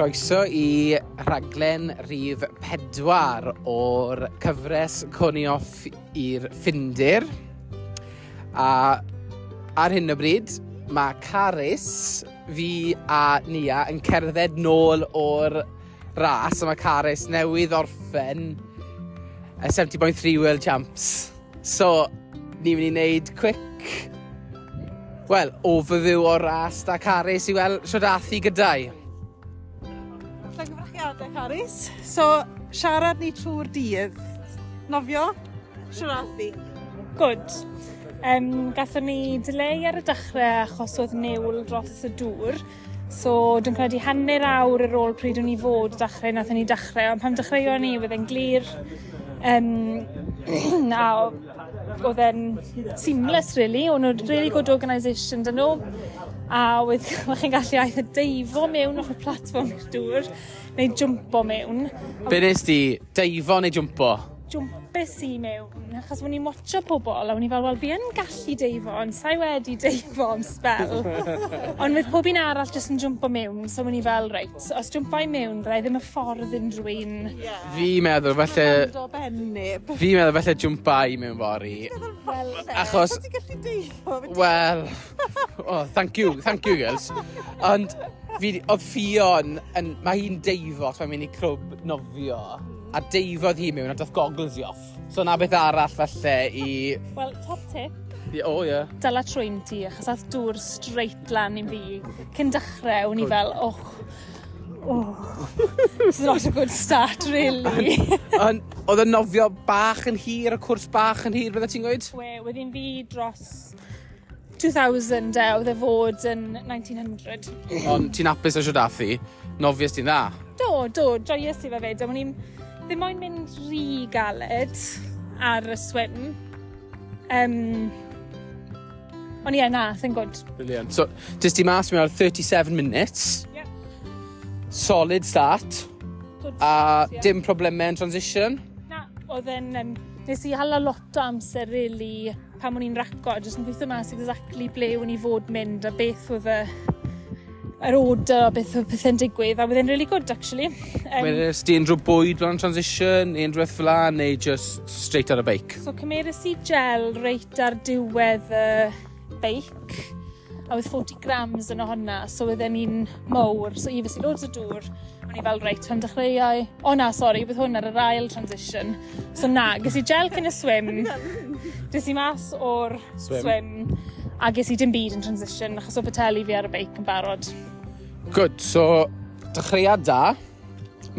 croeso i rhaglen rhif pedwar o'r cyfres Cwni Off i'r Ffindir. A ar hyn o bryd, mae Caris, fi a Nia yn cerdded nôl o'r ras, a mae Caris newydd orffen y 70.3 World Champs. So, ni'n mynd i wneud quick, wel, overview o'r ras da Caris i weld sio dath i gydau. Morris. So, siarad ni trwy'r dydd. Nofio? Siaraddi. Good. Um, gathon ni dileu ar y dechrau achos oedd newl dros y dŵr. So dwi'n credu hanner awr ar ôl pryd o'n i fod dechrau, nath ni dechrau, ond pam dechreuon ni, oedd e'n glir. Um, a oedd e'n seamless, really. O'n nhw'n really good organisation dyn nhw a wedyn chi'n gallu aeth y deifo mewn o'r platform i'r dŵr neu jwmpo mewn. Be nes di? Deifo neu jwmpo? jwmpus i mewn, achos o'n i'n watcho pobl, a o'n i fel, wel, fi yn gallu deifo, ond sa'i wedi deifo am spel. ond fydd pob un arall jyst yn jwmpo mewn, so o'n i fel, reit, os jwmpa i mewn, rai ddim y ffordd yn drwy'n... Yeah. Fi meddwl, falle... Fi meddwl, falle jwmpa i mewn fori. Wel, e. achos... Wel, oh, thank you, thank you, girls. Ond fi, oedd Fion, yn, mae hi'n deifo, so mae'n mynd i clwb nofio, a deifodd hi mewn a dath goggles i off. So na beth arall falle i... Wel, top tip. Ie, o ie. Dyla trwy'n ti, achos ath dŵr straight lan i fi. Cyn dechrau, o'n i fel, och, oh, is not a good start, really. Oedd y nofio bach yn hir, y cwrs bach yn hir, bydde ti'n gweud? We, wedyn fi dros 2000 e, oedd e fod yn 1900. Ond ti'n apus o siodathu, nofies ti'n dda? Do, do, joyous i fe fyd. O'n i'n ddim moyn mynd rhy galed ar y swim. Um, Ond ie, na, thyn gwrdd. Brilliant. So, dys ti mas mewn 37 minutes. Yep. Solid start. Good start, A yeah. dim problemau yn transition. Na, oedd e'n... Um, nes i hala lot o amser, really, pam o'n i'n raco, jyst yn gweithio mas exactly ble o'n i fod mynd a beth oedd y yr order a beth oedd pethau'n digwydd a wedi'n really good actually. Um, Wedyn di unrhyw bwyd fan transition, unrhyw beth fel neu just straight ar y beic? So cymerus i gel reit ar diwedd y beic a oedd 40 grams yn ohona, so wedi'n un mowr, so i fes i loads o dŵr o'n i fel reit am dechreuau. O na, sori, bydd hwn ar yr ail transition. So na, ges i gel cyn y swim. Ges i mas o'r swim. swim. A ges i dim byd yn transition, achos o pateli fi ar y beic yn barod. Good, so dechreuad da.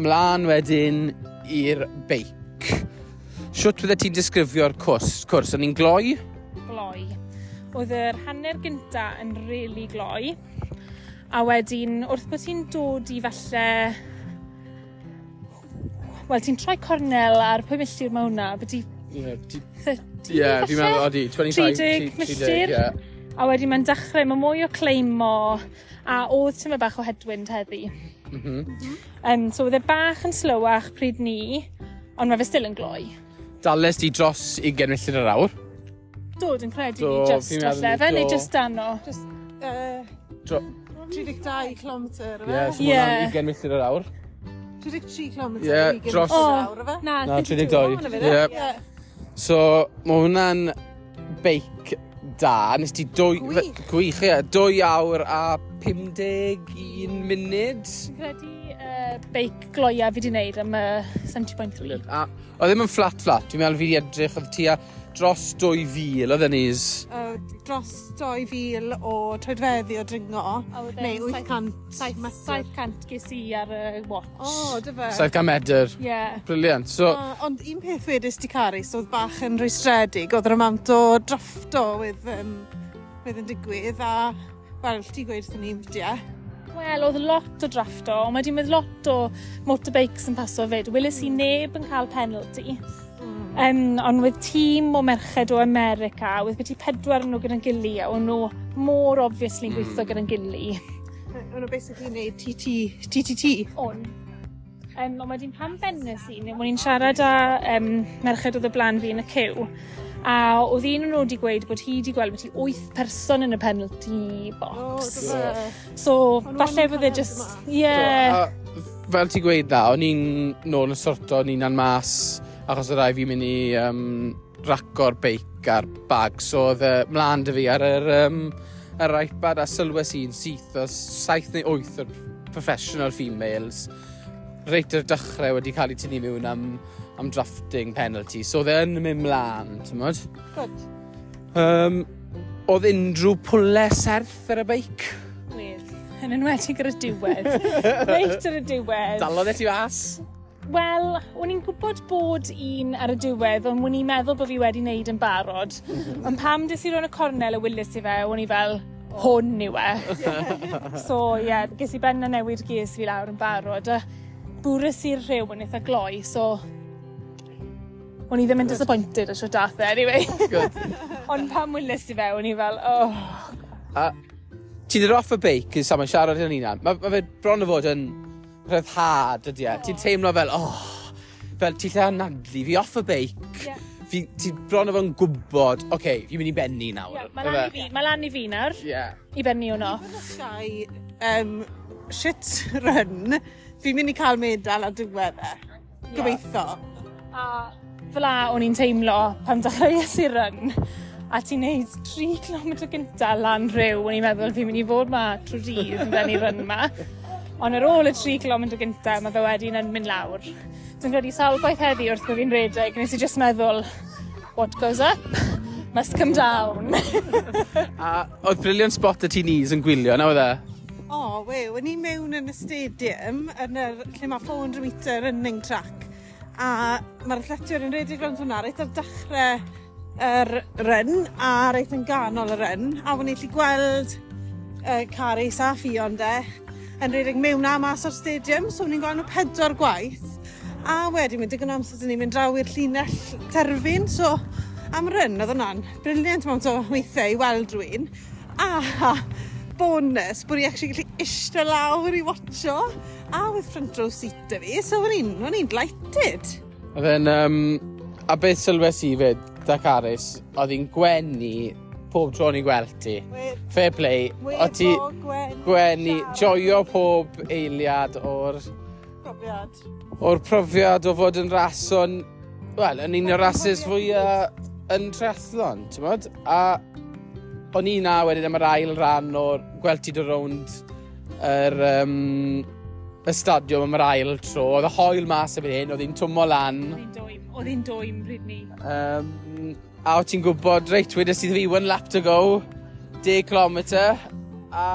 Mlaen wedyn i'r beic. Siwt fydde ti'n disgrifio'r cwrs? Cwrs, o'n i'n gloi? Gloi. Oedd yr hanner gynta yn really gloi A wedyn, wrth bod ti'n dod i falle... Wel, ti'n troi cornel ar pwy milltir mae hwnna? Bydy... Ie, fi'n meddwl, odi, 25, 30, milltir. 30. A wedyn mae'n dechrau, mae mwy o cleimo a oedd tyma bach o headwind heddi. Mm um, so, oedd e bach yn slywach pryd ni, ond mae fe still yn gloi. Dales di dros 20 milltir yr awr? Dod yn credu, do, just falle, fe neu just dano. Just, uh... Dro 32 km, fe? Ie, so yeah. 20 milltir yr awr. 33 km, yeah, dros... awr. Na, na 32. 32. Yep. Yeah. So, mae hwnna'n beic da. Nes ti dwy... Gwych. Gwych, ie. Dwy awr a 51 munud. Dwi'n Credu uh, beic gloia fi wedi wneud am uh, 70.3. A oedd ddim yn flat flat. Dwi'n meddwl fi wedi edrych oedd tua dros 2000 oedd yn is. Uh, dros 2000 o troedfeddi o dringo. Oh, neu 800 metr. 700 ges i ar y watch. O, oh, dyfe. 700 medr. Ie. Yeah. Briliant. So... Uh, ond un peth wedys ti Caris, so oedd bach yn rwystredig, oedd yr amount o drafto with, um, with yn digwydd a, wel, ti gweud wrthyn ni, fyddia. Wel, oedd lot o drafto, ond mae di mynd lot o motorbikes yn paso fyd. Wilys i mm. neb yn cael penalty. Um, ond wedd tîm o merched o America, wedd beth i pedwar nhw gyda'n gili, a o'n nhw mor obviously yn gweithio hmm. gyda'n gili. O'n nhw basically yn gwneud TTT? On. Um, ond wedyn pan bennes i, o'n i'n siarad â um, merched oedd y blaen fi yn y cyw, a oedd un o'n nhw wedi gweud bod hi wedi gweld beth i 8 person yn y penalty box. Oh, yeah. So, falle fydde just... Ie. Yeah. So, fel ti gweud dda, o'n i'n nôl yn sorto, o'n i'n an mas, achos y rai fi'n mynd i um, racor beic ar bag. So oedd y mlaen dy fi ar yr, um, yr iPad a sylwes i'n syth o 7 neu 8 o'r professional females reit yr dechrau wedi cael ei tynnu mewn am, am drafting penalty. So oedd e yn mynd mlaen, ti'n modd? Good. Um, oedd unrhyw pwle serth ar y beic? Wedd. Yn enwedig ar y diwedd. reit ar y diwedd. Dalodd e ti fas? Wel, o'n i'n gwybod bod un ar y diwedd, ond o'n i'n meddwl bod fi wedi wneud yn barod. ond pam dys i roi'n y cornel y wylis i fe, o'n i fel, hwn yw e. so, ie, yeah, ges i ben a newid ges fi lawr yn barod. A bwrys i'r rhyw yn eitha gloi, so... O'n i ddim yn disappointed o sio dath e, anyway. ond pam wylis i fe, o'n i fel, oh... A, ti ddod off y beic, yn saman siarad yn unan. Mae ma fe bron o fod yn rhyddhad ydy e. Oh. Ti'n teimlo fel, oh, fel ti'n lle anadlu, fi off y beic. Yeah. Fi, ti bron o fo'n gwybod, oce, okay, fi'n mynd i benni nawr. Yeah, mae lan, fi, ma lan i fi nawr, yeah. i benni o'n off. Fi'n um, shit run, fi'n mynd i cael medal ar diwedd e. Gobeitho. Yeah. A fela o'n i'n teimlo pan dechreuais i'r run a ti'n neud 3 km gyntaf lan rhyw, o'n i'n meddwl fi'n mynd i fod ma trwy dydd yn benni run ma. Ond ar ôl y 3 km gyntaf, mae fe wedyn yn mynd lawr. Dwi'n credu sawl gwaith heddi wrth bod fi'n redeg, nes i just meddwl, what goes up? Must come down. a oedd briliant spot y ti knees yn gwylio, na oedd e? O, oh, we, o'n i mewn yn y stadium, yn yr, lle mae 400 metre running track, a mae'r lletiwr yn redeg rownd hwnna, reit ar dechrau yr ryn, a reit yn ganol y ryn, a o'n i'n gallu gweld uh, Caris a Fion de, yn redig mewn a mas o'r stadium, so ni'n nhw pedwar gwaith. A wedyn mae digon amser dyn ni'n mynd draw i'r llinell terfyn, so am ryn oedd hwnna'n briliant mewn to weithiau i weld rwy'n. A bonus bod i actually gallu isio lawr i watcho a with front row seat da fi, so o'n i'n, o'n i'n delighted. Oedd e'n, um, a beth sylwes i fyd, Dakaris, oedd hi'n gwenu pob tro ni gweld ti. Fair play. O ti gwenu, joio pob eiliad o'r... Profiad. O'r profiad o fod yn rason, wel, yn un o'r rases fwyaf yn triathlon, ti'n bod? A o'n i na wedyn am yr ail ran o'r gweld ti dy rownd yr, um, y stadiwm am yr ail tro. Oedd y hoel mas efo'n hyn, oedd hi'n twmo lan. Oedd hi'n dwym, oedd hi'n dwym pryd ni. Um, a o ti'n gwybod, reit, wedys ti fi one lap to go, 10 km, a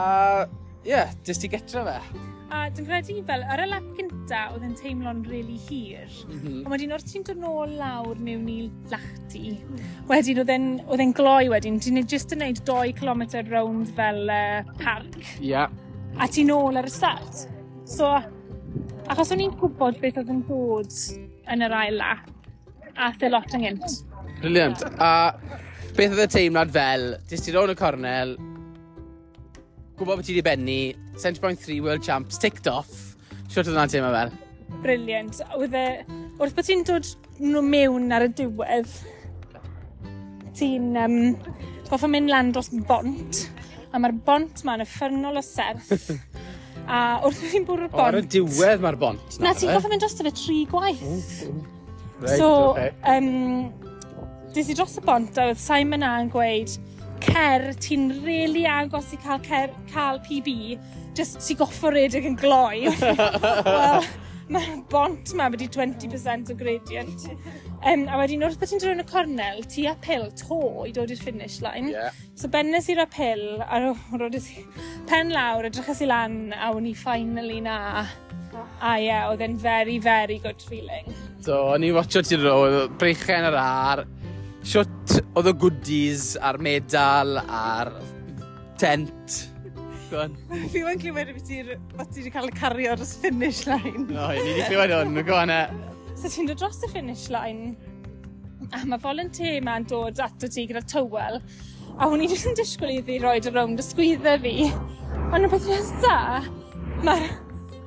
ie, yeah, dys ti getra fe. A dwi'n credu fel, ar y lap gynta, oedd yn teimlo'n really hir. Mm -hmm. Ond wedyn, wrth ti'n dod nôl lawr mewn i lachti, mm. wedyn oedd e'n gloi wedyn, ti'n just yn neud 2 km rownd fel uh, parc. Ie. Yeah. A ti'n nôl ar y start. So, achos o'n i'n gwybod beth oedd yn dod yn yr ail lap, a the lot ynghynt. Brilliant. A beth oedd y teimlad fel, Dys ti rown y cornel, gwybod beth ti wedi bennu, 7.3 World Champs, ticked off. Siwrt oedd yna'n teimlo fel? Briliant. Oedd e, wrth bod ti'n dod nhw mewn ar y diwedd, ti'n um, goffa mynd lan dros bont, a mae'r bont ma'n effernol o serth. a wrth bod ti'n bwrw'r bont... O, ar y diwedd mae'r bont. Na, ti'n goffa mynd dros y fe tri gwaith. Mm, mm. Right, so, okay. um, des i dros y bont a oedd Simon A yn gweud, cer, ti'n really agos i cael, cer, cael PB, just ti goffo redeg yn gloi. Wel, mae'r bont ma wedi 20% o gradient. Um, a wedyn wrth bod ti'n dod yn y cornel, ti a pil to i dod i'r finish line. Yeah. So bennes i'r apel, a roeddus i pen lawr, edrychas i lan, a o'n i finally na. A ie, yeah, oedd e'n very, very good feeling. So, o'n i watcho ti'n rôl, breichen yr ar, Siwt oedd y goodies a'r medal a'r tent. Gwan. Fi wedi clywed beth ti'n ti wedi cael y cario dros y finish line. O, ni wedi clywed hwn, gwan e. So ti'n dod dros y finish line, a mae volunteer ma'n dod ato ti gyda tywel, a hwn i jyst yn disgwyl iddi roed y rownd y sgwydda fi. Ond y beth nesaf, mae'r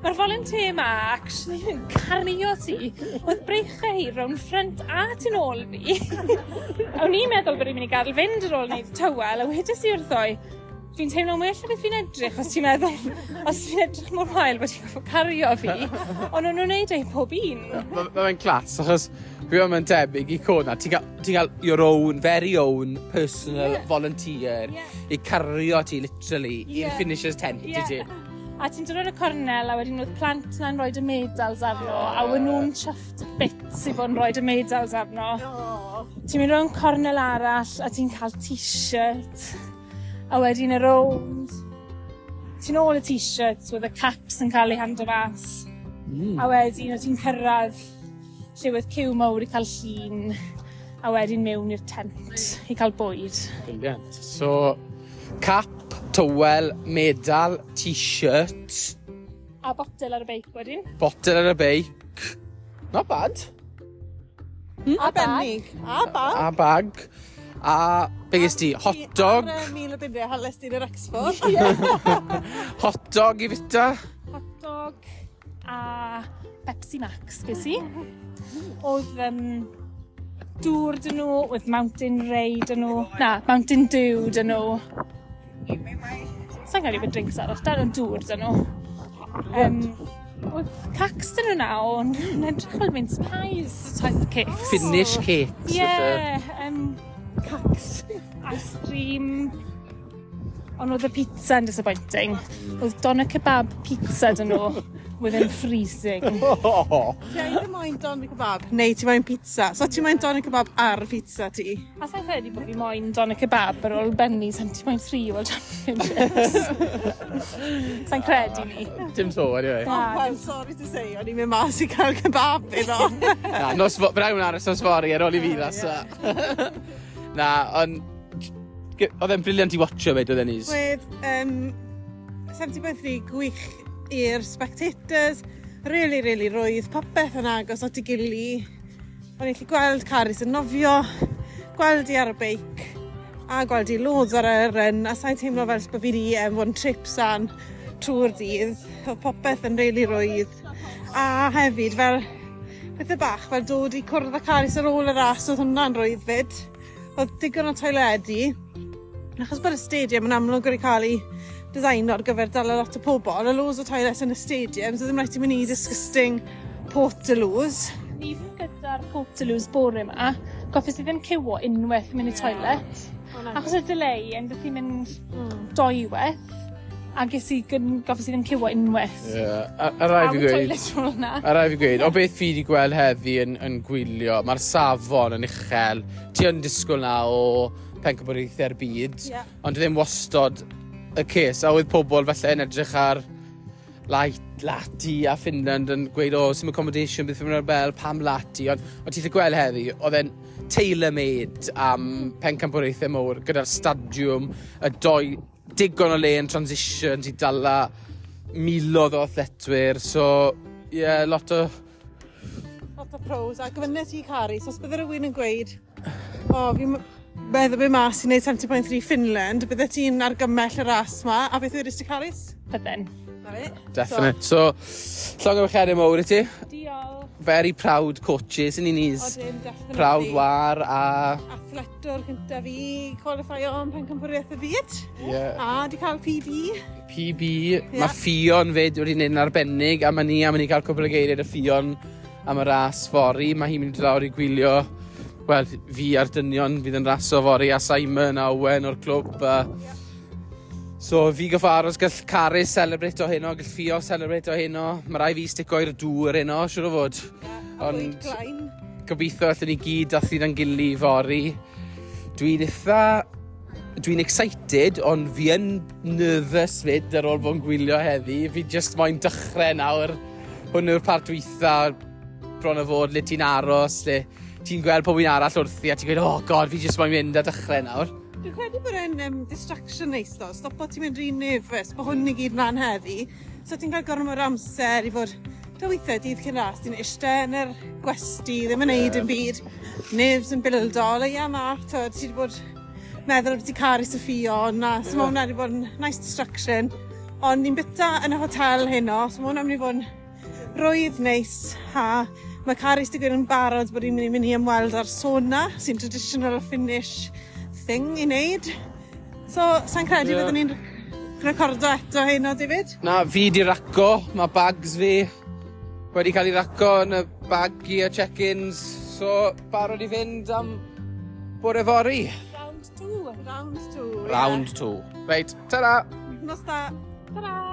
Mae'r volunteer ma actually yn cario ti oedd breichau hi rown ffrynt a tu ôl fi. a o'n i'n meddwl bod i'n mynd i gadael fynd ar ôl wneud tywel, a wedys i wrth o'i, fi'n teimlo mwy allan beth fi'n edrych os ti'n meddwl, os fi'n edrych mor wael bod ti'n goffo cario fi, ond o'n nhw'n neud ei pob un. Mae'n clas, achos fi o'n mynd debyg i cwna, ti'n cael, ti cael your own, very own, personal yeah. volunteer, yeah. i cario ti literally, yeah. i'r finisher's tent yeah. i ti. A ti'n dod o'r cornel a wedyn oedd plant na'n rhoi y medals arno a wedyn nhw'n chyfft bits i bod yn rhoi y medals arno. Oh. Ti'n mynd o'n cornel arall a ti'n cael t-shirt a wedyn y rownd. Ti'n ôl y t-shirts with y caps yn cael eu hand o fas. Mm. A wedyn o ti'n cyrraedd lle oedd cyw mawr i cael llun a wedyn mewn i'r tent i cael bwyd. Brilliant. So, cap tywel, medal, t-shirt. A botel ar y beic wedyn. Botel ar y beic. Not bad. Hmm? A Arbennig. A bag. A bag. A be ges ti? Hot dog. Ar y mil o bunde, hales ti'n yr Exford. Hot dog i fita. Hot dog a Pepsi Max ges i. Mhm. Oedd um, dŵr dyn nhw, oedd Mountain Ray dyn nhw. Na, Mountain Dew dyn nhw. Sa'n cael ei fod drinks arall, dan o'n dŵr dyn nhw. Um, Oedd cacs dyn nhw na, ond yn edrych fel mince pies type cakes. Finish cakes. Ie, yeah, um, cacs, ice cream. Ond oedd y pizza yn disappointing. Oedd doner kebab pizza dyn nhw within freezing. Oh. Ti eitha moyn donig kebab, neu ti moyn pizza. So ti moyn donig kebab ar pizza ti? A sa'n credu bod fi moyn donig kebab ar ôl benni, sa'n ti moyn three o'r championships. sa'n credu ni. Dim so, anyway. Oh, well, sorry to say, o'n i'n mynd mas i cael kebab iddo. Na, nos fo, brai hwn aros nos fori ar ôl i fi ddas. Na, ond... Oedd e'n briliant i watcho fe, oedd e'n is. Wedd, um, 70.3, gwych i'r spectators. Really, really rwydd. Popeth yn agos at ei gili. O'n i'n gallu gweld Caris yn nofio, gweld i ar y beic, a gweld i loads ar yr ryn, a sa'n teimlo fel sbo fi di um, fod yn trip san trwy'r dydd. Oedd popeth yn really rwydd. A hefyd, fel pethau bach, fel dod i cwrdd â Caris ar ôl y ras, oedd hwnna'n rwydd fyd. Oedd digon o toiledu, Achos bod y stadium yn amlwg wedi cael ei designo ar gyfer dal lot o pobl, a loads o toilets yn y stadium, so ddim rhaid i mynd i disgusting portaloos. Ni ddim gyda'r portaloos bore yma, goffis i ddim cywo unwaith mynd i toilet. Yeah. Achos y delay yn gallu mynd mm. doiweth, a ges i goffis i ddim cywo unwaith. Ie, A, a rai fi gweud. A rai fi gweud, o beth fi wedi gweld heddi yn, yn gwylio, mae'r safon yn uchel. Ti yn disgwyl na o pencampwriaethau'r byd, yeah. ond ddim wastod y ces. A oedd pobl falle yn edrych ar light, lati a Finland yn gweud, o, oh, sy'n accommodation, beth yw'n rebel, pam lati. Ond o ti'n gweld heddi, oedd e'n tailor-made am pencampwriaethau mowr gyda'r stadiwm, y doi, digon o le yn transition, ti dala milodd o athletwyr, so, ie, yeah, lot o... Lot o pros, a gyfynnes i cari, so os bydde rhywun yn gweud, o, oh, fi meddwl be mas i wneud 70.3 Finland, bydde ti'n argymell y ras ma, a beth yw'r Isticalis? Bydden. Definite. So, so llong am chedi mowr i ti. Diolch. Very proud coaches yn unis. i definitely. Proud war a... Athletwr ffletwr cyntaf i qualifio am pen cympwriaeth y byd. Yeah. A di cael PB. PB. Yeah. Mae ffion fyd wedi gwneud yn arbennig a mae ni am ni cael cwbl o geiriad y ffion am y ras fori. Mae hi'n mynd i lawr i gwylio wel, fi a'r dynion fydd yn raso fori a Simon a Owen o'r clwb. A... So fi gyffaros gall Caris celebrate o heno, gall Fio celebrate o heno. Mae rai fi stico i'r dŵr heno, siwr o fod. Ond gobeithio allan ni gyd dath i'n gili fory. Dwi'n eitha... Dwi'n excited, ond fi yn nervous fyd ar ôl bo'n gwylio heddi. Fi just moyn dechrau nawr. Hwn yw'r part weitha bron o fod, le ti'n aros, le ti'n gweld pob un arall wrthi a ti'n gweud, oh god, fi jyst mae'n mynd a dechrau nawr. Dwi'n credu bod e'n um, distraction neis ddo, stopo ti'n mynd rhi'n nervous, bod hwn i gyd mlaen heddi. So ti'n cael gormod o amser i fod Da weithiau dydd cyn ras, ti'n eistedd yn yr gwesti, ddim yn neud yn byd. Nerves yn bildo, le ia to, ti wedi bod meddwl bod ti caru Sophia, na, so mae hwnna wedi bod yn nice distraction. Ond ni'n byta yn y hotel heno, so mae hwnna wedi bod yn rwydd neis, ha, Mae Caris di gweud yn barod bod ni'n mynd i mynd i ymweld â'r sona, sy'n traditional Finnish thing i wneud. So, sa'n credu yeah. byddwn ni'n recordo eto hyn o David? Na, fi di raco. Mae bags fi wedi cael ei raco yn y bag i y check-ins. So, barod i fynd am bore fori. Round 2. Round 2. Round 2. Yeah. Reit, ta-ra! Nos da! Ta-ra!